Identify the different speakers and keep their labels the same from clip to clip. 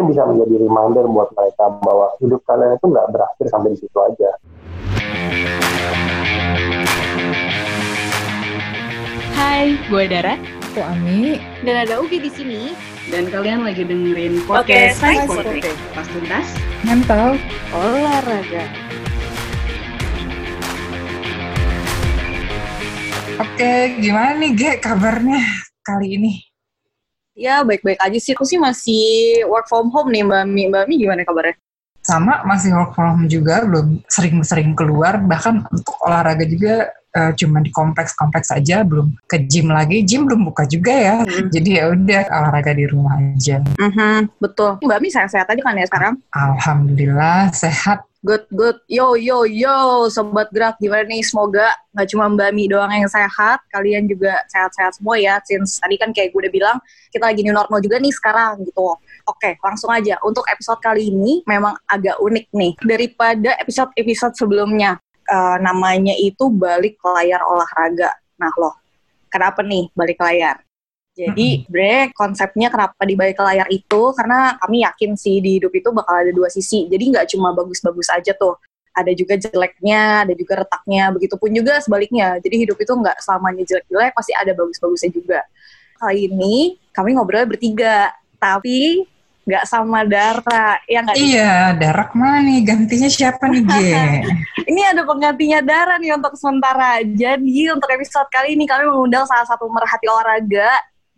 Speaker 1: supaya bisa menjadi reminder buat mereka bahwa hidup kalian itu nggak berakhir sampai di situ aja.
Speaker 2: Hai, gue Dara.
Speaker 3: Aku Ami.
Speaker 2: Dan ada Ugi di sini.
Speaker 4: Dan kalian lagi dengerin podcast
Speaker 2: Oke,
Speaker 4: Psychotic. Pas tuntas,
Speaker 3: Mental.
Speaker 2: Olahraga.
Speaker 3: Oke, gimana nih Ge kabarnya kali ini?
Speaker 2: Ya, baik-baik aja sih. Aku sih masih work from home nih, Mbak Mi. Mbak Mi gimana kabarnya?
Speaker 3: Sama, masih work from home juga, belum sering-sering keluar. Bahkan untuk olahraga juga eh, cuma di kompleks-kompleks aja, belum ke gym lagi. Gym belum buka juga ya.
Speaker 2: Hmm.
Speaker 3: Jadi ya udah olahraga di rumah aja.
Speaker 2: Mhm, betul. Mbak Mi sehat-sehat aja kan ya sekarang?
Speaker 3: Alhamdulillah sehat.
Speaker 2: Good, good. Yo, yo, yo, Sobat Gerak. Gimana nih? Semoga nggak cuma Mbak Mi doang yang sehat. Kalian juga sehat-sehat semua ya. Since tadi kan kayak gue udah bilang, kita lagi new normal juga nih sekarang gitu. Oke, langsung aja. Untuk episode kali ini memang agak unik nih. Daripada episode-episode sebelumnya. Eh, namanya itu balik layar olahraga. Nah loh, kenapa nih balik layar? Jadi, bre, konsepnya kenapa di balik layar itu, karena kami yakin sih di hidup itu bakal ada dua sisi. Jadi nggak cuma bagus-bagus aja tuh. Ada juga jeleknya, ada juga retaknya. Begitupun juga sebaliknya. Jadi hidup itu nggak selamanya jelek-jelek, pasti ada bagus-bagusnya juga. Kali ini kami ngobrol bertiga, tapi nggak sama Dara. Ya nggak?
Speaker 3: Iya, Darak mana nih? Gantinya siapa nih Ge?
Speaker 2: Ini ada penggantinya Dara nih untuk sementara. Jadi untuk episode kali ini kami mengundang salah satu merhati olahraga.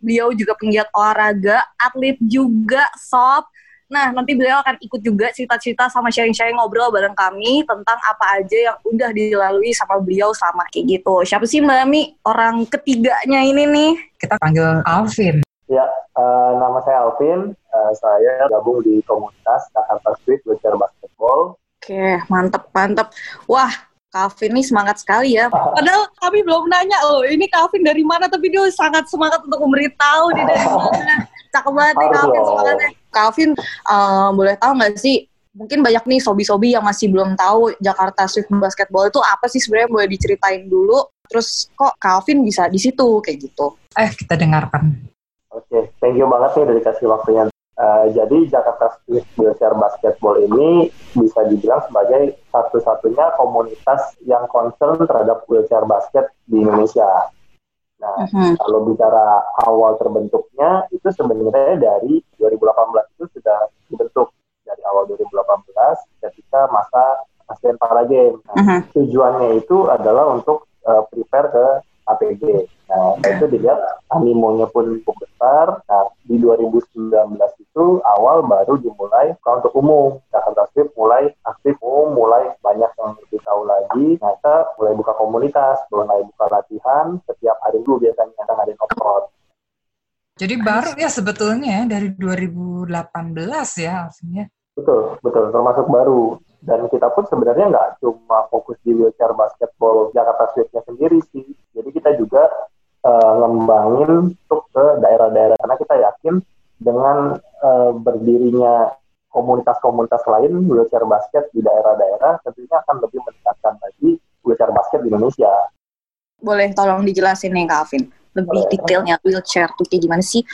Speaker 2: Beliau juga penggiat olahraga, atlet juga, sob. Nah, nanti beliau akan ikut juga cerita-cerita sama sharing-sharing ngobrol bareng kami tentang apa aja yang udah dilalui sama beliau sama kayak gitu. Siapa sih Mbak Mi? Orang ketiganya ini nih.
Speaker 3: Kita panggil Alvin.
Speaker 1: Ya, eh, nama saya Alvin. Eh, saya gabung di komunitas Jakarta Street Wheelchair Basketball.
Speaker 2: Oke, mantep, mantep. Wah, Calvin ini semangat sekali ya. Padahal kami belum nanya loh, ini Calvin dari mana, tapi dia sangat semangat untuk memberitahu dia dari mana. Cakep banget nih Calvin semangatnya. Calvin, eh, boleh tahu nggak sih, mungkin banyak nih sobi-sobi yang masih belum tahu Jakarta Swift Basketball itu apa sih sebenarnya boleh diceritain dulu. Terus kok Calvin bisa di situ kayak gitu.
Speaker 3: Eh, kita dengarkan.
Speaker 1: Oke, thank you banget nih udah dikasih waktunya. Eh, jadi Jakarta Street Wheelchair Basketball ini bisa dibilang sebagai satu-satunya komunitas yang concern terhadap wheelchair basket di Indonesia. Nah,
Speaker 2: Mhm.
Speaker 1: kalau bicara awal terbentuknya itu sebenarnya dari 2018 itu sudah dibentuk dari awal 2018 ketika masa ASEAN Para Games. Nah,
Speaker 2: Mhm.
Speaker 1: tujuannya itu adalah untuk uh, prepare ke APG. Nah, itu dilihat animonya pun cukup besar. Nah, di 2019 itu awal baru dimulai buka untuk umum. Jakarta Swift mulai aktif umum, mulai banyak yang lebih tahu lagi. Nah, kita mulai buka komunitas, mulai buka latihan. Setiap hari dulu biasanya kita ngadain off
Speaker 3: Jadi baru ya sebetulnya ya, dari 2018 ya Alvin ya.
Speaker 1: Betul, betul, termasuk baru. Dan kita pun sebenarnya nggak cuma fokus di wheelchair basketball Jakarta Swift-nya sendiri sih. Jadi kita juga eh, ngembangin untuk ke daerah-daerah. Karena kita yakin dengan eh, berdirinya komunitas-komunitas lain wheelchair basket di daerah-daerah tentunya akan lebih meningkatkan lagi wheelchair basket di Indonesia.
Speaker 2: Boleh tolong dijelasin nih Calvin. Lebih
Speaker 1: Boleh.
Speaker 2: detailnya wheelchair tuh kayak gimana sih?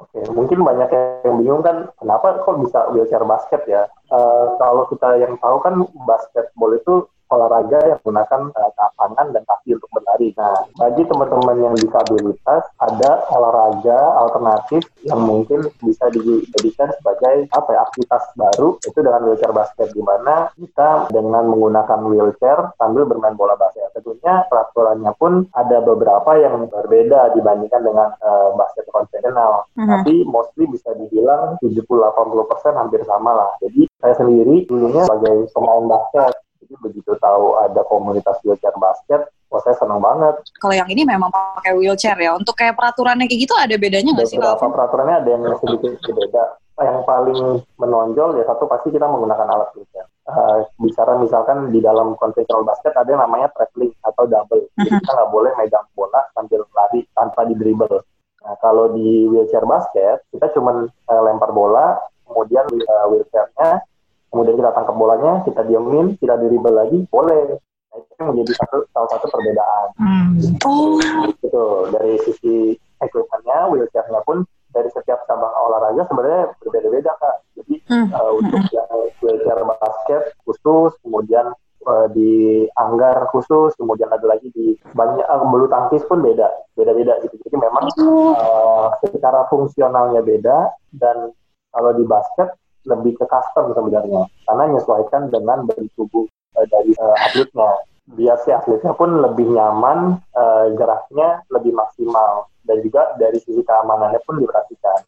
Speaker 1: Oke, mungkin banyak yang bingung kan, kenapa kok bisa wheelchair basket ya? Eh, kalau kita yang tahu kan basketball itu olahraga yang menggunakan eh, tangan dan kaki untuk berlari. Nah, bagi teman-teman yang disabilitas, ada olahraga alternatif yang mungkin bisa dijadikan sebagai apa ya, aktivitas baru itu dengan wheelchair basket, di mana kita dengan menggunakan wheelchair sambil bermain bola basket. Tentunya peraturannya pun ada beberapa yang berbeda dibandingkan dengan eh, basket konvensional
Speaker 2: Mhm.
Speaker 1: tapi mostly bisa dibilang 70-80% hampir sama lah. Jadi saya sendiri dulunya sebagai pemain basket, begitu tahu ada komunitas wheelchair basket, wah saya senang banget.
Speaker 2: Kalau yang ini memang pakai wheelchair ya. Untuk kayak peraturannya kayak gitu ada bedanya nggak sih
Speaker 1: Beberapa peraturannya ada yang sedikit berbeda. Yang paling menonjol ya satu pasti kita menggunakan alat wheelchair. Eh, bicara misalkan di dalam konvensional basket ada yang namanya traveling atau double. Jadi
Speaker 2: Mhm.
Speaker 1: kita nggak boleh megang bola sambil lari tanpa di dribble. Nah kalau di wheelchair basket kita cuma lempar bola, kemudian eh, wheelchairnya, kemudian kita tangkap bolanya, kita diemin, kita dribble lagi, boleh. Nah, itu menjadi satu salah satu perbedaan
Speaker 3: Hmm.
Speaker 2: Oh,
Speaker 1: gitu dari sisi equipmentnya wheelchairnya pun dari setiap cabang olahraga sebenarnya berbeda-beda kak. Jadi
Speaker 2: Hmm.
Speaker 1: uh, untuk yang wheelchair basket khusus, kemudian uh, di anggar khusus, kemudian ada lagi di banyak uh, bulu tangkis pun beda, beda-beda gitu. Jadi memang uh, secara fungsionalnya beda dan kalau di basket lebih ke custom sebenarnya karena menyesuaikan dengan bentuk tubuh uh, dari uh, atletnya biar si atletnya pun lebih nyaman uh, geraknya lebih maksimal dan juga dari sisi keamanannya pun diperhatikan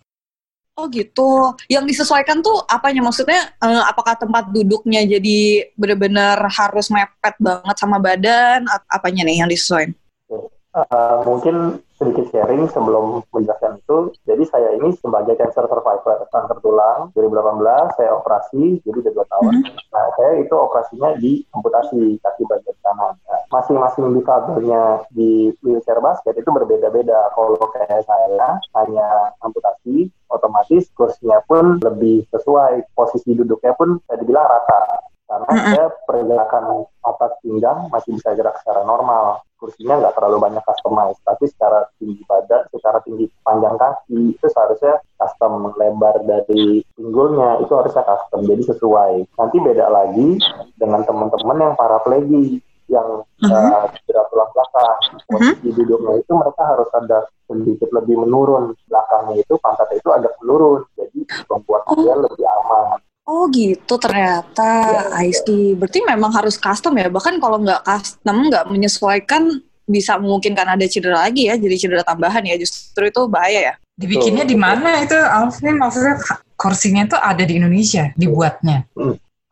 Speaker 2: Oh gitu. Yang disesuaikan tuh apanya? Maksudnya eh, apakah tempat duduknya jadi benar-benar harus mepet banget sama badan? Apanya nih yang disesuaikan?
Speaker 1: Uh, mungkin sedikit sharing sebelum menjelaskan itu. Jadi saya ini sebagai cancer survivor kanker tulang 2018 saya operasi jadi udah dua tahun. Nah saya itu operasinya di amputasi kaki bagian kanan. Nah, masing-masing difabelnya di wheelchair basket itu berbeda-beda. Kalau kayak saya hanya amputasi, otomatis kursinya pun lebih sesuai. Posisi duduknya pun saya dibilang rata. Karena saya pergerakan atas pinggang masih bisa gerak secara normal. Kursinya nggak terlalu banyak customize, tapi secara tinggi badan, secara tinggi panjang kaki itu seharusnya custom lebar dari pinggulnya itu harusnya custom, jadi sesuai. Nanti beda lagi dengan teman-teman yang paraplegi yang uh, cedera tulang belakang. Posisi duduknya itu mereka harus ada sedikit lebih menurun belakangnya itu pantatnya itu agak menurun, jadi membuat dia lebih aman.
Speaker 2: Oh gitu ternyata. I see. Berarti memang harus custom ya. Bahkan kalau nggak custom, nggak menyesuaikan bisa memungkinkan ada cedera lagi ya. Jadi cedera tambahan ya. Justru itu bahaya ya.
Speaker 3: Dibikinnya di mana itu Alvin? Maksudnya kursinya itu ada di Indonesia dibuatnya.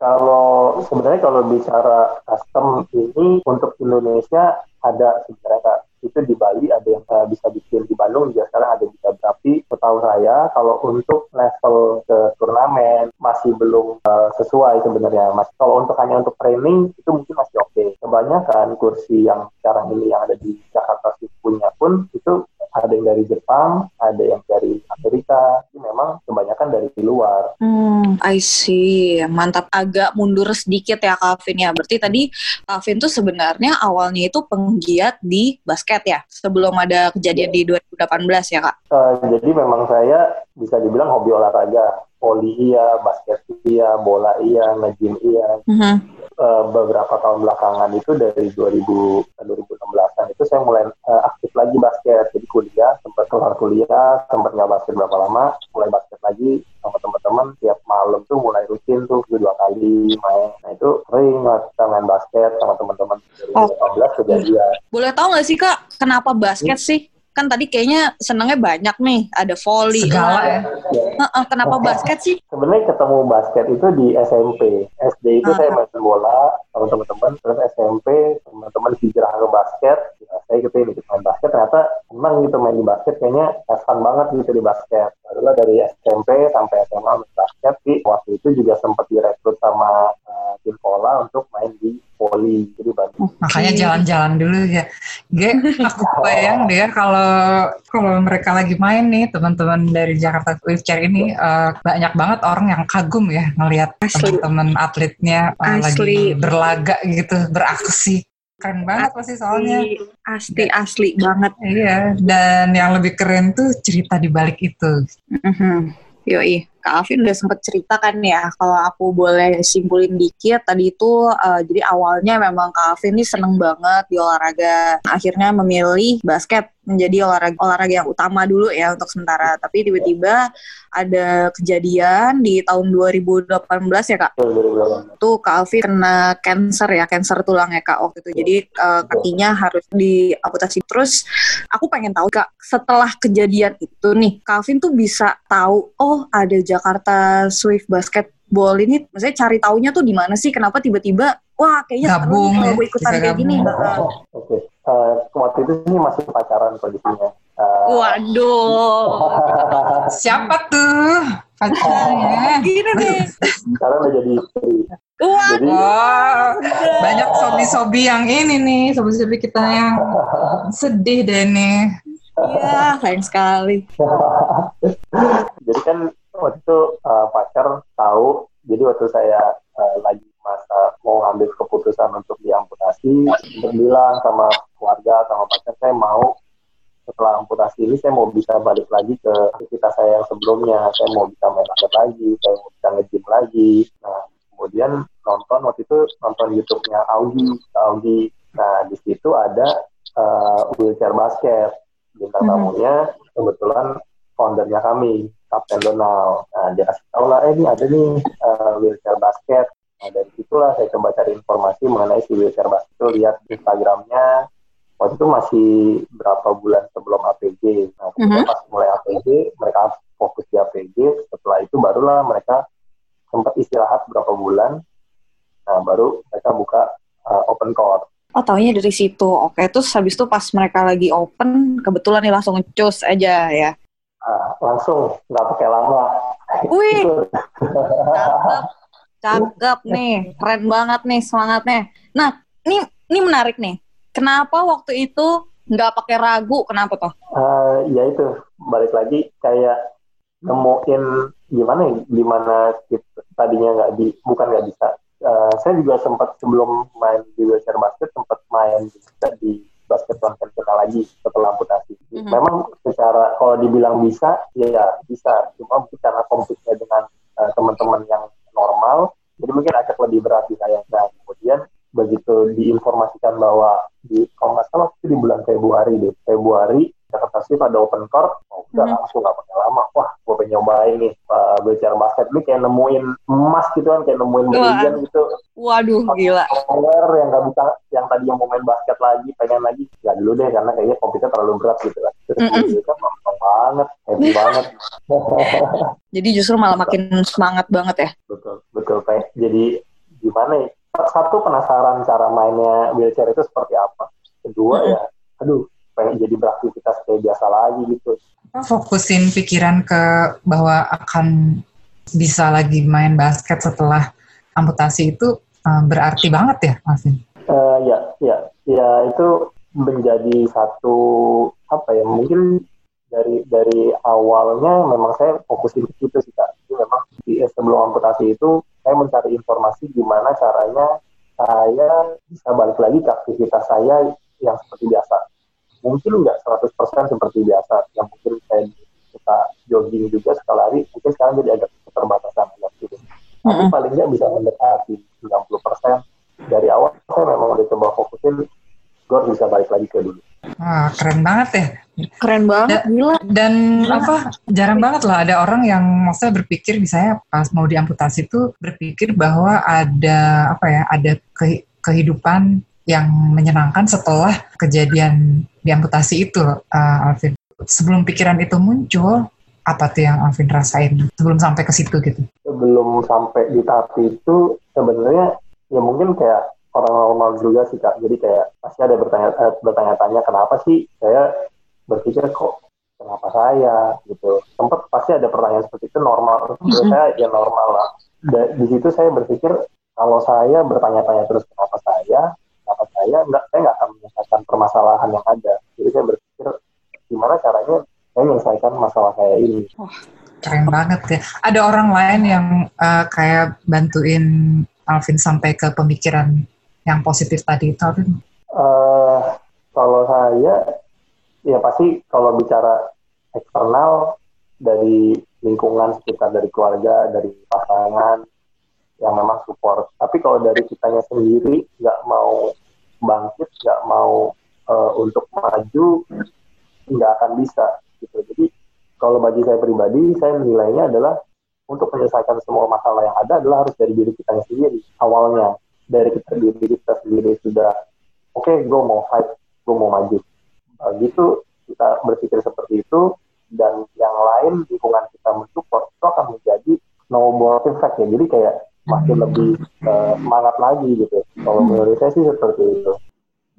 Speaker 1: Kalau sebenarnya kalau bicara custom ini untuk Indonesia ada sebenarnya Kak. Itu di Bali ada yang uh, bisa bikin di Bandung juga sekarang ada bisa tapi setahu saya kalau untuk level ke turnamen masih belum uh, sesuai sebenarnya mas. Kalau untuk hanya untuk training itu mungkin masih oke. Kebanyakan kursi yang sekarang ini yang ada di Jakarta punya pun itu ada yang dari Jepang, ada yang dari Amerika, ini memang kebanyakan dari luar.
Speaker 2: Hmm, I see. Mantap. Agak mundur sedikit ya Calvin ya. Berarti tadi Calvin tuh sebenarnya awalnya itu penggiat di basket ya. Sebelum ada kejadian di 2018 ya Kak?
Speaker 1: Uh, jadi memang saya bisa dibilang hobi olahraga. Voli iya, basket iya, bola iya, nge-gym iya.
Speaker 2: Mm-hmm.
Speaker 1: Uh, beberapa tahun belakangan itu dari 2000 2016an itu saya mulai uh, aktif lagi basket. Jadi kuliah, sempat keluar kuliah, sempat nggak basket berapa lama, mulai basket lagi sama teman-teman tiap malam tuh mulai rutin tuh dua kali main. Nah itu sering kita main basket sama teman-teman dari
Speaker 2: Oh.
Speaker 1: 2018 kejadian.
Speaker 2: Boleh tahu nggak sih Kak, kenapa basket sih? Kan tadi kayaknya senangnya banyak nih. Ada volley.
Speaker 3: Segala ya.
Speaker 2: Heeh, kenapa basket sih?
Speaker 1: Sebenarnya ketemu basket itu di SMP. SD itu
Speaker 2: Ah.
Speaker 1: saya main bola sama teman-teman. Terus SMP teman-teman hijrah ke basket. Ya, saya ikut ikut main basket. Ternyata senang gitu main di basket. Kayaknya fun banget gitu di basket. Barulah dari SMP sampai SMA main basket. Di waktu itu juga sempat direkrut sama uh, tim pola untuk main di volley. Jadi bantu.
Speaker 3: Makanya jalan-jalan dulu ya. Ge, aku bayang deh kalau kalau mereka lagi main nih teman-teman dari Jakarta Wheelchair ini eh, banyak banget orang yang kagum ya ngelihat teman-teman atletnya lagi
Speaker 2: Asli.
Speaker 3: berlaga gitu, beraksi. Keren banget pasti soalnya.
Speaker 2: Asli, asli banget.
Speaker 3: Iya, dan yang lebih keren tuh cerita di balik itu.
Speaker 2: Mhm. Yoi, Kak Alvin udah sempet cerita kan ya, kalau aku boleh simpulin dikit, tadi itu eh, jadi awalnya memang Kak Alvin ini seneng banget di olahraga. Akhirnya memilih basket menjadi olahraga, olahraga yang utama dulu ya untuk sementara. Tapi tiba-tiba ada kejadian di tahun 2018 ya Kak,
Speaker 1: Itu
Speaker 2: tuh Kak Alvin kena cancer ya, cancer tulang ya Kak waktu itu. Jadi eh, kakinya harus diamputasi. Terus aku pengen tahu Kak, setelah kejadian itu nih, Kak Alvin tuh bisa tahu, oh ada Jakarta Swift Basketball ini, maksudnya cari taunya tuh di mana sih? Kenapa tiba-tiba, wah kayaknya seru
Speaker 3: Gabung
Speaker 2: nih kalau
Speaker 3: ya,
Speaker 2: gue ikutan kayak gini. Heeh.
Speaker 1: Oke. Uh, waktu itu ini masih pacaran kondisinya. Uh,
Speaker 2: Waduh,
Speaker 3: Siapa tuh pacarnya?
Speaker 2: gini nih.
Speaker 1: sekarang udah jadi istri.
Speaker 2: Wah,
Speaker 1: Jadi
Speaker 3: Wah, banyak sobi-sobi yang ini nih, sobi-sobi kita yang sedih deh nih.
Speaker 2: iya, sayang sekali.
Speaker 1: jadi kan waktu itu uh, pacar tahu. Jadi waktu saya uh, lagi masa mau ngambil keputusan untuk diamputasi, dia bilang sama keluarga sama pacar saya mau. Setelah amputasi ini saya mau bisa balik lagi ke aktivitas saya yang sebelumnya. Saya mau bisa main basket lagi saya mau bisa nge-gym lagi. Nah kemudian nonton waktu itu nonton YouTube-nya Augie Augie. Nah di situ ada uh, wheelchair basket. Bintang
Speaker 2: Mhm.
Speaker 1: tamunya kebetulan foundernya kami Kapten Donald nah dia kasih tahu lah eh ini ada nih uh, wheelchair basket nah dari situlah saya coba cari informasi mengenai si wheelchair basket itu lihat Instagramnya waktu itu masih berapa bulan sebelum APG. Nah, kemudian
Speaker 2: Mhm.
Speaker 1: pas mulai APG, mereka fokus di APG. Setelah itu barulah mereka sempat istirahat berapa bulan. Nah, baru mereka buka uh, open court.
Speaker 2: Oh, taunya dari situ. Oke, terus habis itu pas mereka lagi open, kebetulan nih langsung cus aja ya.
Speaker 1: Nah, langsung nggak pakai lama.
Speaker 2: Wih. Cakep. Cakep nih. Keren banget nih semangatnya. Nah, ini ini menarik nih. Kenapa waktu itu nggak pakai ragu? Kenapa toh?
Speaker 1: Uh, ya itu balik lagi kayak nemuin gimana ya, gimana kita tadinya nggak di bukan nggak bisa. Uh, saya juga sempat sebelum main di wheelchair basket sempat main juga di basket konvensional lagi setelah amputasi.
Speaker 2: Mhm.
Speaker 1: Memang secara kalau dibilang bisa, ya bisa. Cuma mungkin karena kompetisinya dengan uh, teman-teman yang normal, jadi mungkin agak lebih berat di saya. Nah, kemudian begitu diinformasikan bahwa di kalau nggak salah itu di bulan Februari deh Februari Jakarta Swift ada open court oh, udah
Speaker 2: Mhm.
Speaker 1: langsung nggak pakai lama wah gue pengen nyobain nih uh, belajar basket ini kayak nemuin emas gitu kan kayak nemuin berlian gitu
Speaker 2: Waduh, gila.
Speaker 1: power yang nggak bisa yang tadi yang mau main basket lagi pengen lagi dulu deh karena kayaknya komputer terlalu berat gitu kan terus
Speaker 2: Mm-mm.
Speaker 1: gitu kan banget happy banget
Speaker 2: Jadi justru malah makin semangat banget ya.
Speaker 1: betul betul kayak jadi gimana ya satu penasaran cara mainnya wheelchair itu seperti apa kedua
Speaker 2: Mm-mm.
Speaker 1: ya aduh pengen jadi beraktivitas kayak biasa lagi gitu
Speaker 3: fokusin pikiran ke bahwa akan bisa lagi main basket setelah amputasi itu eh, berarti banget ya, Alvin?
Speaker 1: Eh, ya ya ya itu menjadi satu apa ya mungkin dari dari awalnya memang saya fokusin ke situ sih kak. Jadi memang di, eh, sebelum amputasi itu saya mencari informasi gimana caranya saya bisa balik lagi ke aktivitas saya yang seperti biasa. Mungkin nggak 100% seperti biasa. Yang mungkin saya suka jogging juga suka lari mungkin sekarang jadi agak keterbatasan. Gitu tapi paling nggak bisa mendekati 90% dari awal saya memang udah coba fokusin gue harus bisa balik lagi ke dulu
Speaker 3: Wah, keren banget ya.
Speaker 2: Keren banget, gila.
Speaker 3: Dan apa jarang banget lah ada orang yang maksudnya berpikir misalnya pas mau diamputasi itu berpikir bahwa ada apa ya ada ke- kehidupan yang menyenangkan setelah kejadian diamputasi itu uh, Alvin. Sebelum pikiran itu muncul apa tuh yang Alvin rasain sebelum sampai ke situ gitu?
Speaker 1: sebelum sampai di tahap itu sebenarnya ya mungkin kayak orang normal juga sih kak. Jadi kayak pasti ada bertanya eh, bertanya-tanya kenapa sih saya berpikir kok kenapa saya? Gitu. Sempat pasti ada pertanyaan seperti itu normal. Menurut saya ya normal lah. Da- di situ saya berpikir kalau saya bertanya-tanya terus kenapa saya? Kenapa saya? Nggak saya nggak akan menyelesaikan permasalahan yang ada. Jadi saya berpikir gimana caranya saya menyelesaikan masalah saya ini?
Speaker 3: Keren banget ya. Ada orang lain yang uh, kayak bantuin Alvin sampai ke pemikiran yang positif tadi itu?
Speaker 1: Eh, kalau saya ya pasti kalau bicara eksternal dari lingkungan sekitar dari keluarga dari pasangan yang memang support. Tapi kalau dari kitanya sendiri nggak mau bangkit nggak mau eh, untuk maju nggak akan bisa gitu. Jadi kalau bagi saya pribadi saya menilainya adalah untuk menyelesaikan semua masalah yang ada adalah harus dari diri kita sendiri awalnya dari kita diri kita sendiri sudah oke gue mau fight gue mau maju begitu kita berpikir seperti itu dan yang lain lingkungan kita mensupport itu akan menjadi snowball effect ya jadi kayak makin lebih eh, semangat lagi gitu kalau menurut saya sih seperti itu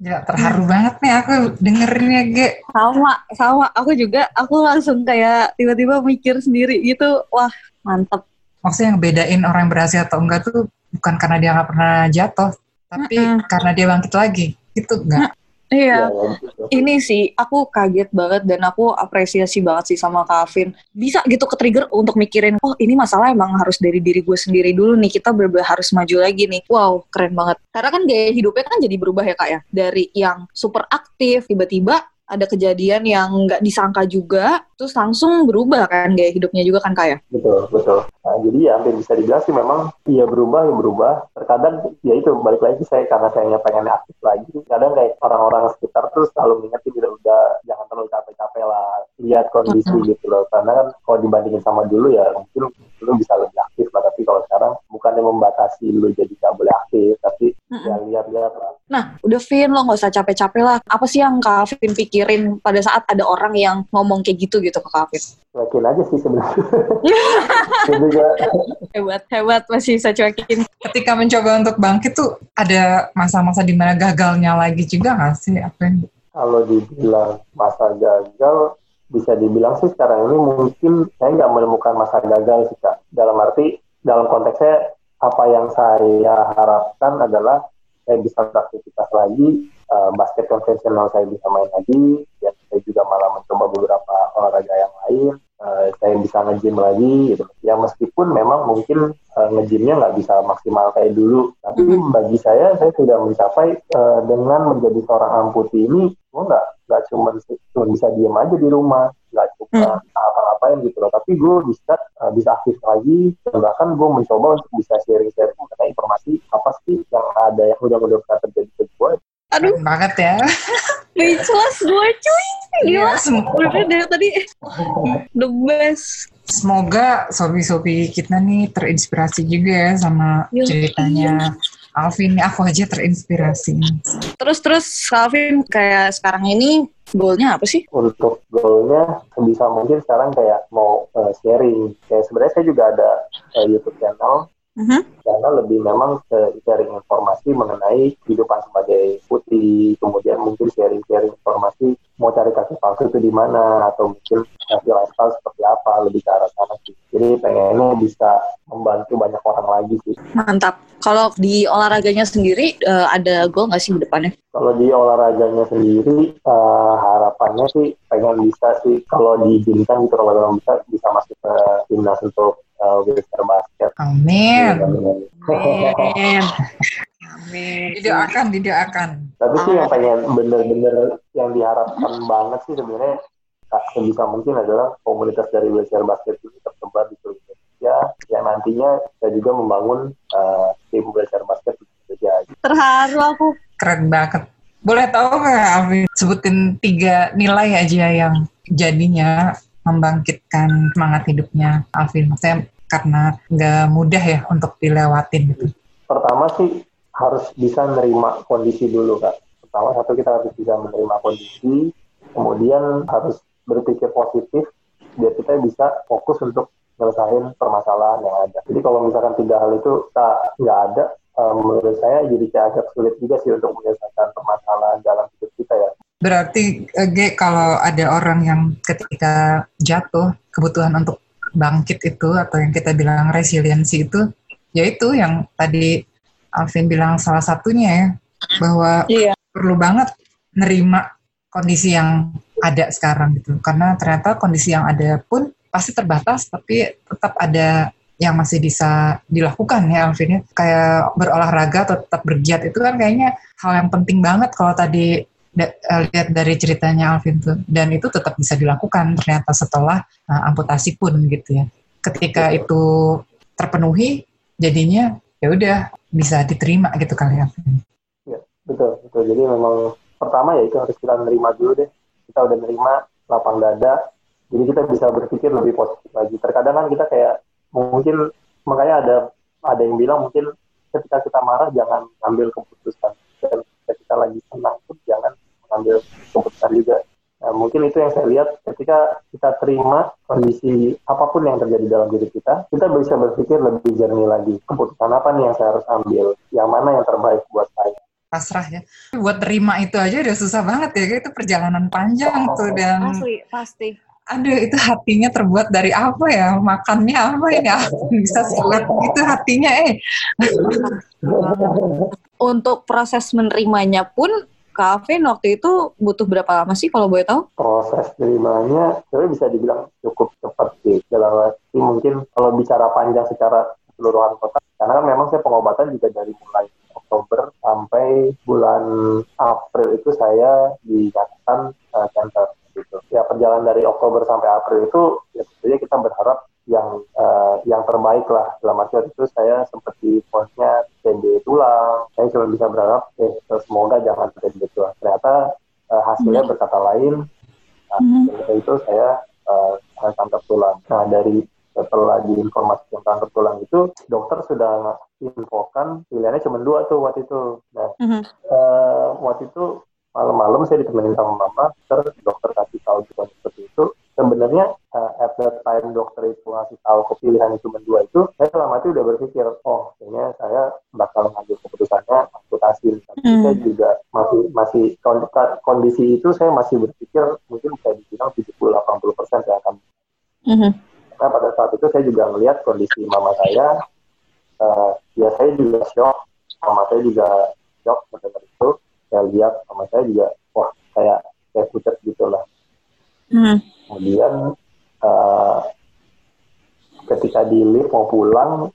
Speaker 3: Ya terharu banget nih aku dengerinnya Ge.
Speaker 2: Sama, sama. Aku juga, aku langsung kayak tiba-tiba mikir sendiri gitu. Wah, mantep.
Speaker 3: Maksudnya yang bedain orang yang berhasil atau enggak tuh bukan karena dia nggak pernah jatuh, tapi
Speaker 2: Mm-mm.
Speaker 3: karena dia bangkit lagi. Gitu enggak?
Speaker 2: Iya.
Speaker 1: Ya.
Speaker 2: Ini sih, aku kaget banget dan aku apresiasi banget sih sama Kavin. Bisa gitu ke-trigger untuk mikirin, oh ini masalah emang harus dari diri gue sendiri dulu nih. Kita bener-bener harus maju lagi nih. Wow, keren banget. Karena kan gaya hidupnya kan jadi berubah ya kak ya. Dari yang super aktif, tiba-tiba ada kejadian yang nggak disangka juga, terus langsung berubah kan gaya hidupnya juga kan kayak.
Speaker 1: Betul, betul. Nah, jadi ya hampir bisa dibilang sih memang iya berubah, ya berubah. Terkadang ya itu balik lagi saya karena saya pengen aktif lagi. Kadang kayak orang-orang sekitar terus selalu mengingatkan tidak udah jangan terlalu capek-capek lah lihat kondisi
Speaker 2: Mhm.
Speaker 1: gitu loh. Karena kan kalau dibandingin sama dulu ya mungkin lu bisa lebih aktif lah. Tapi kalau sekarang bukannya membatasi lu jadi nggak boleh aktif, tapi
Speaker 2: Mm-mm.
Speaker 1: ya lihat-lihat lah.
Speaker 2: Nah, udah Vin, lo nggak usah capek-capek lah. Apa sih yang Kak Vin pikirin pada saat ada orang yang ngomong kayak gitu gitu ke Kak Vin?
Speaker 1: Yakin aja sih sebenarnya.
Speaker 2: Hebat, hebat masih bisa cuekin.
Speaker 3: Ketika mencoba untuk bangkit tuh ada masa-masa di mana gagalnya lagi juga nggak sih? Apa yang
Speaker 1: kalau dibilang masa gagal bisa dibilang sih sekarang ini mungkin saya nggak menemukan masa gagal sih kak. Dalam arti dalam konteksnya apa yang saya harapkan adalah saya bisa beraktivitas lagi eh, basket konvensional saya bisa main lagi dan saya juga malah mencoba beberapa olahraga yang lain Eh, saya bisa nge-gym lagi gitu. Ya meskipun memang mungkin eh, nge-gymnya nggak bisa maksimal kayak dulu. Tapi
Speaker 2: Mhm.
Speaker 1: bagi saya saya sudah mencapai eh, dengan menjadi seorang amputi ini gue nggak nggak cuma cuma bisa diem aja di rumah nggak cuma apa-apain gitu loh. Tapi gue bisa eh, bisa aktif lagi dan bahkan gue mencoba untuk bisa sharing-sharing mengenai informasi apa sih yang ada yang udah-udah pernah terjadi ke gue
Speaker 2: Aduh,
Speaker 3: keren banget ya?
Speaker 2: speechless gue cuy.
Speaker 3: Iya,
Speaker 2: Gila.
Speaker 3: sem-
Speaker 2: Udah dari tadi the best.
Speaker 3: Semoga sobi-sobi kita nih terinspirasi juga ya sama
Speaker 2: Iya.
Speaker 3: ceritanya Alvin. Aku aja terinspirasi.
Speaker 2: Terus terus Calvin kayak sekarang ini goalnya apa sih?
Speaker 1: untuk goalnya sebisa mungkin sekarang kayak mau eh, sharing kayak sebenarnya saya juga ada eh, YouTube channel
Speaker 2: Mhm.
Speaker 1: karena lebih memang ke sharing informasi mengenai kehidupan sebagai putih, kemudian mungkin sharing-sharing informasi mau cari kaki palsu itu di mana atau mungkin happy lifestyle seperti apa lebih ke arah sana sih. Jadi pengennya bisa membantu banyak orang lagi sih.
Speaker 2: Mantap. Kalau di olahraganya sendiri eh, ada goal nggak sih di depannya?
Speaker 1: Kalau di olahraganya sendiri eh, harapannya sih pengen bisa sih kalau diizinkan gitu kalau bisa bisa masuk ke timnas untuk eh, wheelchair basket.
Speaker 3: Amin.
Speaker 2: Amin. Amin.
Speaker 3: Didoakan, didoakan.
Speaker 1: Tapi sih yang pengen bener-bener yang diharapkan banget sih sebenarnya tak sebisa mungkin adalah komunitas dari wheelchair basket ini tersebar di seluruh Indonesia. Yang nantinya kita juga membangun eh, tim wheelchair basket di Indonesia.
Speaker 2: Terharu aku.
Speaker 3: Keren banget. Boleh tahu nggak Alvin sebutin tiga nilai aja yang jadinya membangkitkan semangat hidupnya Alvin? Maksudnya karena nggak mudah ya untuk dilewatin gitu.
Speaker 1: Pertama sih harus bisa menerima kondisi dulu kak. Pertama satu kita harus bisa menerima kondisi, kemudian harus berpikir positif biar kita bisa fokus untuk nyelesain permasalahan yang ada. Jadi kalau misalkan tiga hal itu tak nggak ada, eh, menurut saya jadi kayak agak sulit juga sih untuk menyelesaikan permasalahan dalam hidup kita ya.
Speaker 3: Berarti eh, Ge, kalau ada orang yang ketika jatuh kebutuhan untuk bangkit itu atau yang kita bilang resiliensi itu, yaitu yang tadi Alvin bilang salah satunya ya bahwa
Speaker 2: Iya.
Speaker 3: perlu banget nerima kondisi yang ada sekarang gitu. Karena ternyata kondisi yang ada pun pasti terbatas, tapi tetap ada yang masih bisa dilakukan ya Alvin ya. Kayak berolahraga atau tetap bergiat itu kan kayaknya hal yang penting banget kalau tadi da- eh, lihat dari ceritanya Alvin tuh. Dan itu tetap bisa dilakukan ternyata setelah eh, amputasi pun gitu ya. Ketika itu terpenuhi, jadinya ya udah bisa diterima gitu kali ya. Alvin.
Speaker 1: Betul, betul. Jadi memang pertama ya itu harus kita nerima dulu deh. Kita udah nerima lapang dada. Jadi kita bisa berpikir lebih positif lagi. Terkadang kan kita kayak mungkin makanya ada ada yang bilang mungkin ketika kita marah jangan ambil keputusan. Dan ketika kita lagi senang pun jangan mengambil keputusan juga. Nah, mungkin itu yang saya lihat ketika kita terima kondisi apa pun yang terjadi dalam diri kita, kita bisa berpikir lebih jernih lagi. Keputusan apa nih yang saya harus ambil? Yang mana yang terbaik buat saya?
Speaker 3: pasrah ya. Buat terima itu aja udah susah banget ya. Itu perjalanan panjang tuh dan
Speaker 2: Asli, pasti.
Speaker 3: aduh itu hatinya terbuat dari apa ya? Makannya apa ini? Aku bisa sulit itu hatinya eh.
Speaker 2: Untuk proses menerimanya pun Kak waktu itu butuh berapa lama sih kalau boleh tahu?
Speaker 1: proses terimanya sebenarnya bisa dibilang cukup cepat sih dalam arti mungkin kalau bicara panjang secara keseluruhan kota karena kan memang saya pengobatan juga dari mulai Oktober sampai bulan April itu saya dinyatakan uh, cancer gitu. Ya perjalanan dari Oktober sampai April itu ya tentunya kita berharap yang uh, yang terbaik lah dalam arti itu saya sempat di posnya TND tulang saya cuma bisa berharap eh semoga jangan TND tulang ternyata uh, hasilnya hmm. berkata lain nah, hmm. itu saya uh, kanker tulang nah dari setelah diinformasikan kanker tulang itu dokter sudah infokan pilihannya cuma dua tuh waktu itu nah hmm. uh, waktu itu malam-malam saya ditemenin sama mama terus dokter kasih tahu juga seperti itu sebenarnya uh, at that time dokter itu ngasih tahu kepilihan cuma dua itu saya selama itu udah berpikir oh kayaknya saya bakal ngambil keputusannya amputasi tapi mm. saya juga masih masih kondisi itu saya masih berpikir mungkin bisa dibilang 70-80 persen saya akan mm -hmm. karena pada saat itu saya juga melihat kondisi mama saya uh, ya saya juga shock. Mama saya juga shock mendengar itu. Saya lihat mama saya juga wah kayak kayak pucat gitu lah. Mm kemudian uh, ketika di lift mau pulang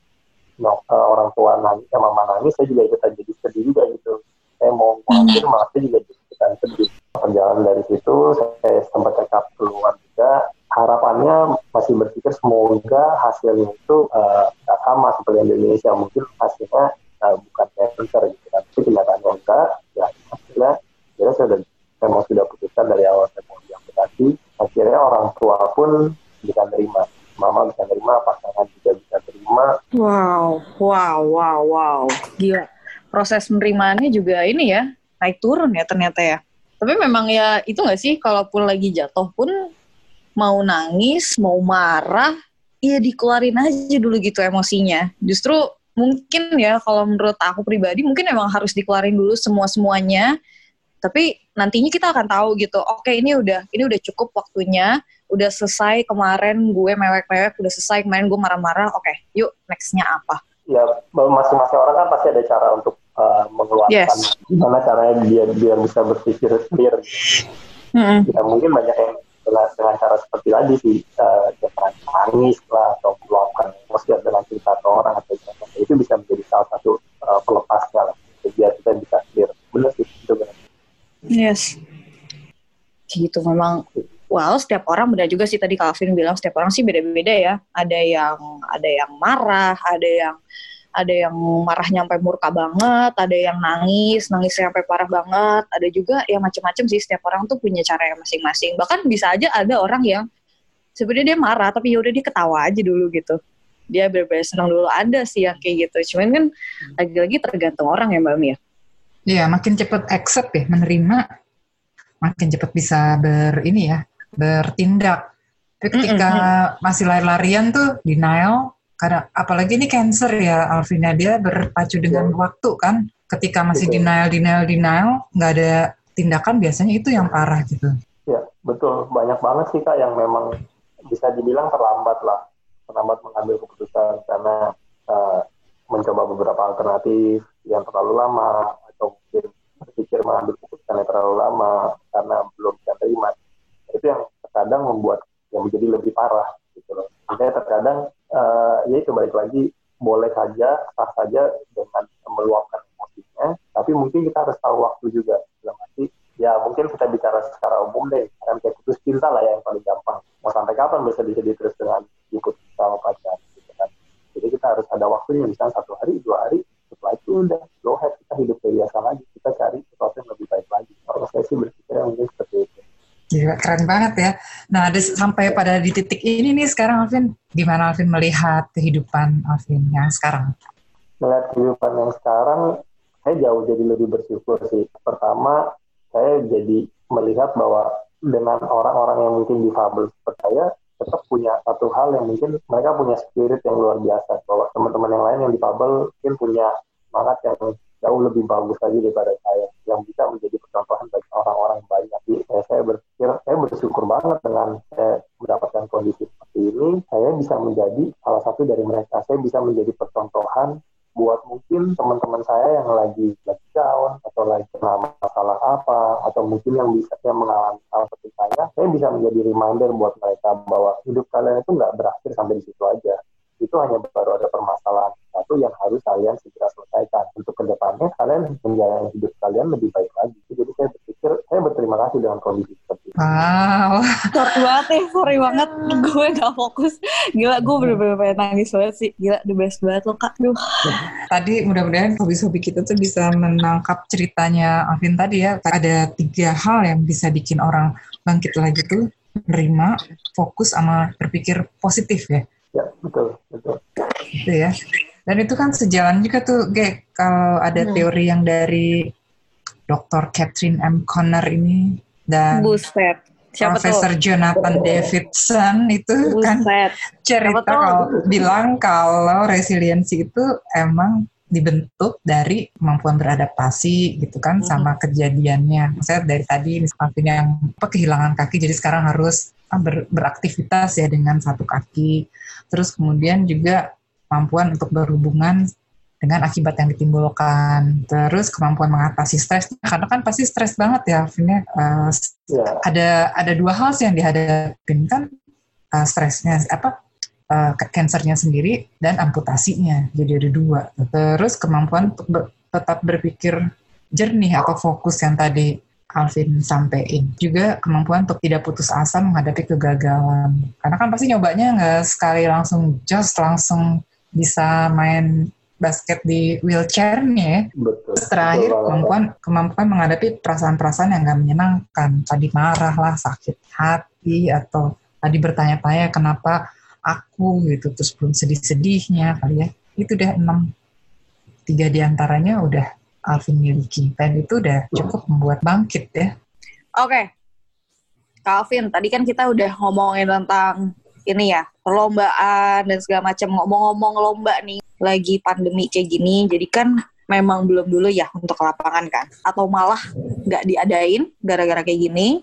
Speaker 1: orang tua nangis sama mama nangis saya juga ikutan jadi sedih juga gitu. Saya mau ngelakuin malah saya juga jadi ikutan sedih. Perjalanan dari situ saya sempat cekap keluar juga. Harapannya masih berpikir semoga hasilnya itu uh, sama seperti yang di Indonesia. Mungkin hasilnya uh, bukan cancer gitu. Kan tapi kenyataannya enggak. Ya hasilnya ya sudah saya mau sudah putuskan dari awal saya mau diamputasi akhirnya orang tua pun bisa terima mama bisa terima pasangan juga bisa terima.
Speaker 2: Wow wow wow wow. Gila. Proses penerimaannya juga ini ya naik turun ya ternyata ya. Tapi memang ya itu nggak sih kalaupun lagi jatuh pun mau nangis mau marah ya dikeluarin aja dulu gitu emosinya. Justru mungkin ya kalau menurut aku pribadi mungkin emang harus dikeluarin dulu semua semuanya tapi nantinya kita akan tahu gitu oke okay, ini udah ini udah cukup waktunya udah selesai kemarin gue mewek-mewek udah selesai kemarin gue marah-marah oke okay, yuk nextnya apa
Speaker 1: ya masing-masing orang kan pasti ada cara untuk uh, mengeluarkan yes. gimana caranya dia biar bisa berpikir clear mm-hmm. ya mungkin banyak yang dengan, dengan cara seperti tadi sih uh, jangan nangis lah atau meluapkan emosi dengan cerita atau orang atau itu bisa menjadi salah satu uh, pelepasnya lah biar kita bisa clear benar sih itu benar
Speaker 2: Yes. Gitu memang well setiap orang benar juga sih tadi Calvin bilang setiap orang sih beda-beda ya. Ada yang ada yang marah, ada yang ada yang marah nyampe murka banget, ada yang nangis, nangis sampai parah banget, ada juga yang macam-macam sih setiap orang tuh punya cara yang masing-masing. Bahkan bisa aja ada orang yang sebenarnya dia marah tapi yaudah dia ketawa aja dulu gitu. Dia berbeda senang dulu ada sih yang kayak gitu. Cuman kan lagi-lagi tergantung orang ya Mbak Mia.
Speaker 3: Iya, makin cepat accept ya, menerima, makin cepat bisa ber ini ya, bertindak. Tapi ketika mm -hmm. masih lari-larian tuh denial, karena apalagi ini cancer ya, Alvina dia berpacu dengan yeah. waktu kan. Ketika masih betul. denial, denial, denial, nggak ada tindakan biasanya itu yang parah gitu.
Speaker 1: Ya, betul. Banyak banget sih kak yang memang bisa dibilang terlambat lah, terlambat mengambil keputusan karena uh, mencoba beberapa alternatif yang terlalu lama atau mungkin berpikir mengambil keputusan yang terlalu lama karena belum bisa terima itu yang terkadang membuat yang menjadi lebih parah gitu loh. Makanya terkadang uh, ya itu balik lagi boleh saja sah saja dengan meluapkan emosinya, tapi mungkin kita harus tahu waktu juga. Dalam arti ya mungkin kita bicara secara umum deh kan kayak putus cinta lah ya yang paling gampang. Mau sampai kapan bisa bisa terus dengan ikut sama pacar gitu kan? Jadi kita harus ada waktunya misalnya satu hari dua hari setelah itu udah go ahead kita hidup biasa lagi kita cari sesuatu yang lebih baik lagi kalau saya sih berpikir mungkin seperti itu
Speaker 3: Gila, keren banget ya. Nah, ada, sampai pada di titik ini nih sekarang Alvin, gimana Alvin melihat kehidupan Alvin yang sekarang?
Speaker 1: Melihat kehidupan yang sekarang, saya jauh jadi lebih bersyukur sih. Pertama, saya jadi melihat bahwa dengan orang-orang yang mungkin difabel seperti saya, tetap punya satu hal yang mungkin mereka punya spirit yang luar biasa bahwa teman-teman yang lain yang difabel mungkin punya semangat yang jauh lebih bagus lagi daripada saya yang bisa menjadi percontohan bagi orang-orang banyak. Jadi eh, saya berpikir saya bersyukur banget dengan saya mendapatkan kondisi seperti ini. Saya bisa menjadi salah satu dari mereka. Saya bisa menjadi percontohan buat mungkin teman-teman saya yang lagi lagi down atau lagi kena masalah apa atau mungkin yang bisa yang mengalami hal seperti saya, saya bisa menjadi reminder buat mereka bahwa hidup kalian itu nggak berakhir sampai di situ aja. Itu hanya baru ada permasalahan satu yang harus kalian segera selesaikan. Untuk depannya kalian menjalani hidup kalian lebih baik lagi. Jadi saya berpikir, saya berterima kasih dengan kondisi seperti ini.
Speaker 3: Wow.
Speaker 2: Short banget ya, sorry banget. Gue gak fokus. Gila, gue bener-bener pengen nangis banget sih. Gila, the best banget lo, Kak. Duh.
Speaker 3: Tadi mudah-mudahan hobi-hobi kita tuh bisa menangkap ceritanya Alvin tadi ya. Ada tiga hal yang bisa bikin orang bangkit lagi tuh. Menerima, fokus, sama berpikir positif ya.
Speaker 1: Ya, betul, betul.
Speaker 3: Gitu ya. Dan itu kan sejalan juga tuh, Ge, kalau ada
Speaker 2: Hmm.
Speaker 3: teori yang dari Dr. Catherine M. Conner ini dan
Speaker 2: Buset. Siapa
Speaker 3: Profesor
Speaker 2: tuh?
Speaker 3: Jonathan Davidson itu kan
Speaker 2: Buset.
Speaker 3: cerita
Speaker 2: Siapa tuh?
Speaker 3: kalau bilang kalau resiliensi itu emang dibentuk dari kemampuan beradaptasi gitu kan
Speaker 2: Mhm.
Speaker 3: sama kejadiannya. Saya dari tadi misalnya yang apa, kehilangan kaki jadi sekarang harus ah, ber- beraktivitas ya dengan satu kaki. Terus kemudian juga kemampuan untuk berhubungan dengan akibat yang ditimbulkan. Terus kemampuan mengatasi stres. Karena kan pasti stres banget ya, Vin, ya. Eh,
Speaker 1: Ya,
Speaker 3: ada ada dua hal sih yang dihadapin kan uh, stresnya apa uh, ke- cancernya sendiri dan amputasinya. Jadi ada dua. Terus kemampuan ber- tetap berpikir jernih atau fokus yang tadi Alvin sampaikan. Juga kemampuan untuk tidak putus asa menghadapi kegagalan. Karena kan pasti nyobanya nggak sekali langsung just langsung bisa main basket di wheelchairnya ya.
Speaker 1: Betul.
Speaker 3: Terus terakhir
Speaker 1: Betul.
Speaker 3: kemampuan kemampuan menghadapi perasaan-perasaan yang gak menyenangkan. Tadi marah lah sakit hati atau tadi bertanya-tanya kenapa aku gitu terus belum sedih-sedihnya kali ya itu udah enam tiga di antaranya udah Alvin miliki dan itu udah cukup membuat bangkit ya
Speaker 2: Oke. Calvin, tadi kan kita udah ngomongin tentang ini ya, perlombaan dan segala macam. Ngomong-ngomong lomba nih, lagi pandemi kayak gini, jadi kan memang belum dulu ya untuk lapangan kan? Atau malah nggak diadain gara-gara kayak gini.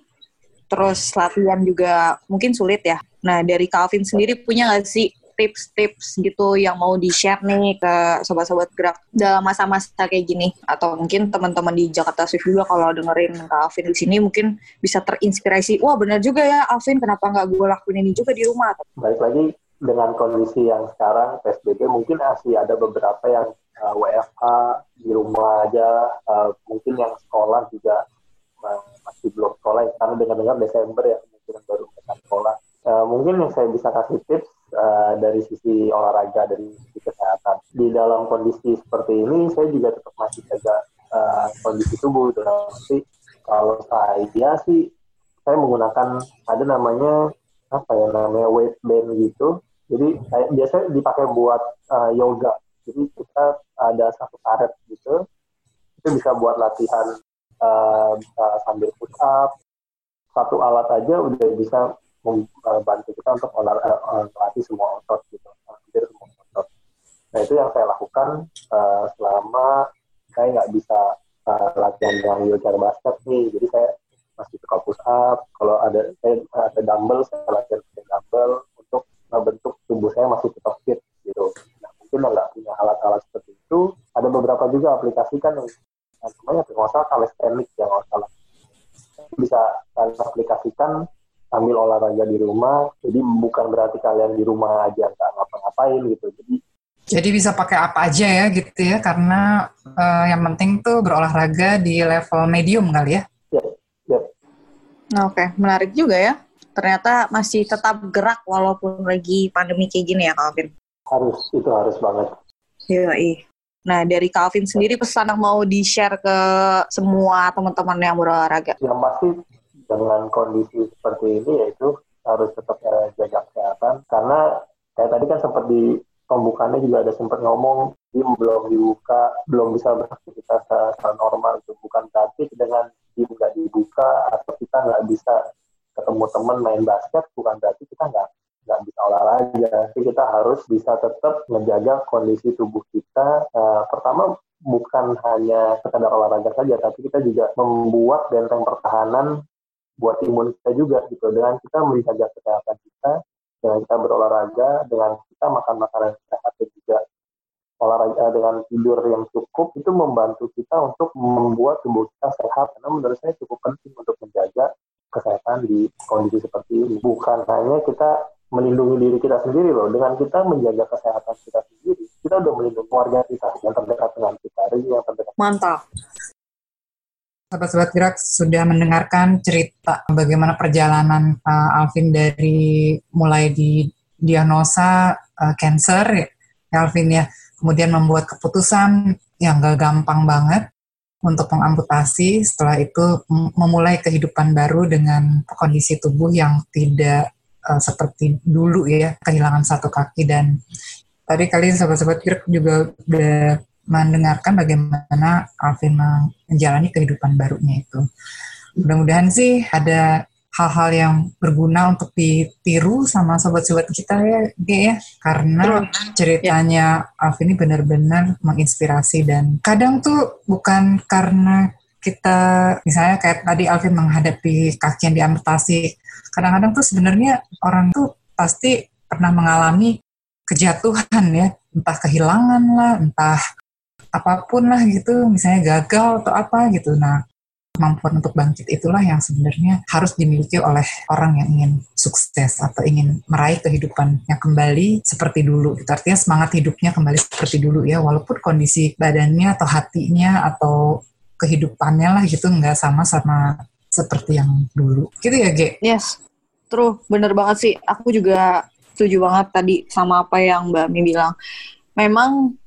Speaker 2: Terus latihan juga mungkin sulit ya. Nah, dari Calvin sendiri punya nggak sih tips-tips gitu yang mau di-share nih ke sobat-sobat gerak dalam masa-masa kayak gini atau mungkin teman-teman di Jakarta Swift juga kalau dengerin Kak Alvin di sini mungkin bisa terinspirasi wah benar juga ya Alvin kenapa nggak gue lakuin ini juga di rumah
Speaker 1: Balik lagi dengan kondisi yang sekarang PSBB mungkin masih ada beberapa yang uh, WFH di rumah aja, uh, mungkin yang sekolah juga uh, masih belum sekolah ya. karena dengar-dengar Desember ya kemungkinan baru mereka sekolah. Uh, mungkin yang saya bisa kasih tips uh, dari sisi olahraga dari sisi kesehatan di dalam kondisi seperti ini saya juga tetap masih jaga uh, kondisi tubuh gitu. Tapi kalau saya sih saya menggunakan ada namanya apa ya namanya weight band gitu. Jadi kayak biasanya dipakai buat uh, yoga. Jadi kita ada satu karet gitu. Itu bisa buat latihan uh, bisa sambil push up. Satu alat aja udah bisa membantu kita untuk olah, uh, melatih semua otot gitu. Hampir semua otot. Nah itu yang saya lakukan uh, selama saya nggak bisa uh, latihan dengan wheelchair basket nih. Jadi saya masih suka push up. Kalau ada saya ada dumbbell, saya latihan pakai dumbbell untuk membentuk tubuh saya masih tetap fit gitu. Nah, mungkin yang nggak punya alat-alat seperti itu, ada beberapa juga aplikasi kan yang yang namanya kalau nggak salah calisthenics yang nggak salah. Bisa kalian aplikasikan sambil olahraga di rumah. Jadi bukan berarti kalian di rumah aja nggak ngapa-ngapain gitu. Jadi
Speaker 3: jadi bisa pakai apa aja ya gitu ya karena eh, yang penting tuh berolahraga di level medium kali ya
Speaker 1: ya, ya
Speaker 2: Nah, Oke, menarik juga ya. Ternyata masih tetap gerak walaupun lagi pandemi kayak gini ya, Calvin.
Speaker 1: harus itu harus banget.
Speaker 2: Yoi. Nah, dari Calvin sendiri pesan yang mau di-share ke semua teman-teman yang berolahraga.
Speaker 1: yang pasti dengan kondisi seperti ini yaitu harus tetap eh, jaga kesehatan karena kayak tadi kan sempat di pembukaannya juga ada sempat ngomong gym belum dibuka belum bisa beraktivitas secara normal itu bukan berarti dengan gym nggak dibuka atau kita nggak bisa ketemu teman main basket bukan berarti kita nggak nggak bisa olahraga tapi kita harus bisa tetap menjaga kondisi tubuh kita Eh, pertama bukan hanya sekedar olahraga saja, tapi kita juga membuat benteng pertahanan buat imun kita juga gitu. Dengan kita menjaga kesehatan kita, dengan kita berolahraga, dengan kita makan makanan sehat dan juga olahraga eh, dengan tidur yang cukup itu membantu kita untuk membuat tubuh kita sehat. Karena menurut saya cukup penting untuk menjaga kesehatan di kondisi seperti ini. Bukan hanya kita melindungi diri kita sendiri loh. Dengan kita menjaga kesehatan kita sendiri, kita udah melindungi keluarga kita yang terdekat dengan kita, yang terdekat.
Speaker 2: Mantap.
Speaker 3: Sobat-sobat gerak sudah mendengarkan cerita bagaimana perjalanan uh, Alvin dari mulai di diagnosa uh, cancer ya Alvin ya, kemudian membuat keputusan yang gak gampang banget untuk mengamputasi, setelah itu memulai kehidupan baru dengan kondisi tubuh yang tidak uh, seperti dulu ya, kehilangan satu kaki dan tadi kali sobat-sobat gerak juga udah mendengarkan bagaimana Alvin menjalani kehidupan barunya itu. Mudah-mudahan sih ada hal-hal yang berguna untuk ditiru sama sobat-sobat kita ya, ya. Karena ceritanya Alvin ini benar-benar menginspirasi dan kadang tuh bukan karena kita misalnya kayak tadi Alvin menghadapi kaki yang diamputasi. Kadang-kadang tuh sebenarnya orang tuh pasti pernah mengalami kejatuhan ya, entah kehilangan lah, entah apa pun lah gitu, misalnya gagal atau apa gitu. Nah, kemampuan untuk bangkit itulah yang sebenarnya harus dimiliki oleh orang yang ingin sukses atau ingin meraih kehidupannya kembali seperti dulu. Gitu. Artinya semangat hidupnya kembali seperti dulu ya, walaupun kondisi badannya atau hatinya atau kehidupannya lah gitu nggak sama sama seperti yang dulu. Gitu ya, Ge?
Speaker 2: Yes, true. Bener banget sih. Aku juga setuju banget tadi sama apa yang Mbak Mi bilang. Memang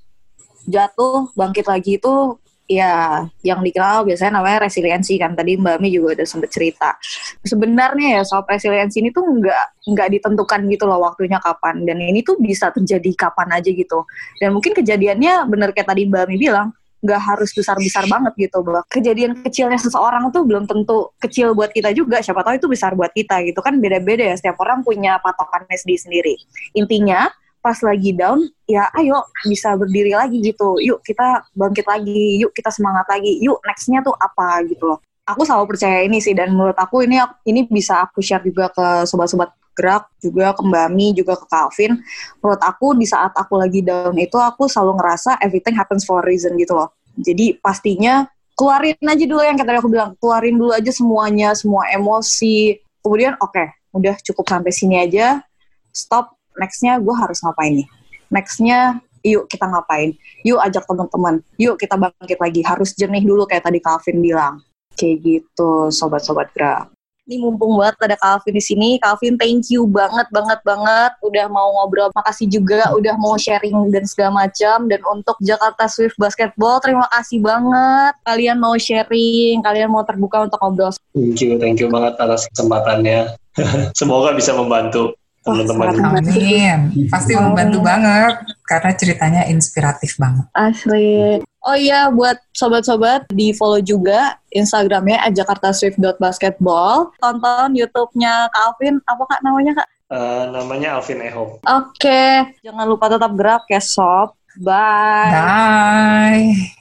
Speaker 2: jatuh bangkit lagi itu ya yang dikenal biasanya namanya resiliensi kan tadi Mbak Mi juga udah sempet cerita sebenarnya ya soal resiliensi ini tuh nggak nggak ditentukan gitu loh waktunya kapan dan ini tuh bisa terjadi kapan aja gitu dan mungkin kejadiannya bener kayak tadi Mbak Mi bilang nggak harus besar-besar banget gitu bahwa kejadian kecilnya seseorang tuh belum tentu kecil buat kita juga. Siapa tahu itu besar buat kita gitu. Kan beda-beda ya setiap orang punya patokan SD sendiri. Intinya pas lagi down ya ayo bisa berdiri lagi gitu. Yuk kita bangkit lagi yuk kita semangat lagi yuk nextnya tuh apa gitu loh. Aku selalu percaya ini sih dan menurut aku ini ini bisa aku share juga ke sobat-sobat gerak juga ke Mbak Mi juga ke Calvin. Menurut aku di saat aku lagi down itu aku selalu ngerasa everything happens for a reason gitu loh. Jadi pastinya keluarin aja dulu yang kata aku bilang. Keluarin dulu aja semuanya semua emosi. Kemudian oke okay, udah cukup sampai sini aja. Stop. Nextnya gue harus ngapain nih? Nextnya yuk kita ngapain? Yuk ajak teman-teman. Yuk kita bangkit lagi. Harus jernih dulu kayak tadi Calvin bilang. Kayak gitu sobat-sobat gerak ini mumpung banget ada Calvin di sini. Calvin, thank you banget, banget, banget. Udah mau ngobrol. Makasih juga udah mau sharing dan segala macam. Dan untuk Jakarta Swift Basketball, terima kasih banget. Kalian mau sharing, kalian mau terbuka untuk ngobrol.
Speaker 5: Thank you, thank you banget atas kesempatannya. Semoga bisa membantu teman-teman.
Speaker 3: Amin. Pasti membantu banget karena ceritanya inspiratif banget.
Speaker 2: Asli. Oh iya, buat sobat-sobat di follow juga Instagramnya @jakartaswift.basketball. Tonton YouTube-nya Kak Alvin. Apa kak namanya kak?
Speaker 5: Uh, namanya Alvin Eho.
Speaker 2: Oke, okay. jangan lupa tetap gerak ya sob. Bye.
Speaker 3: Bye.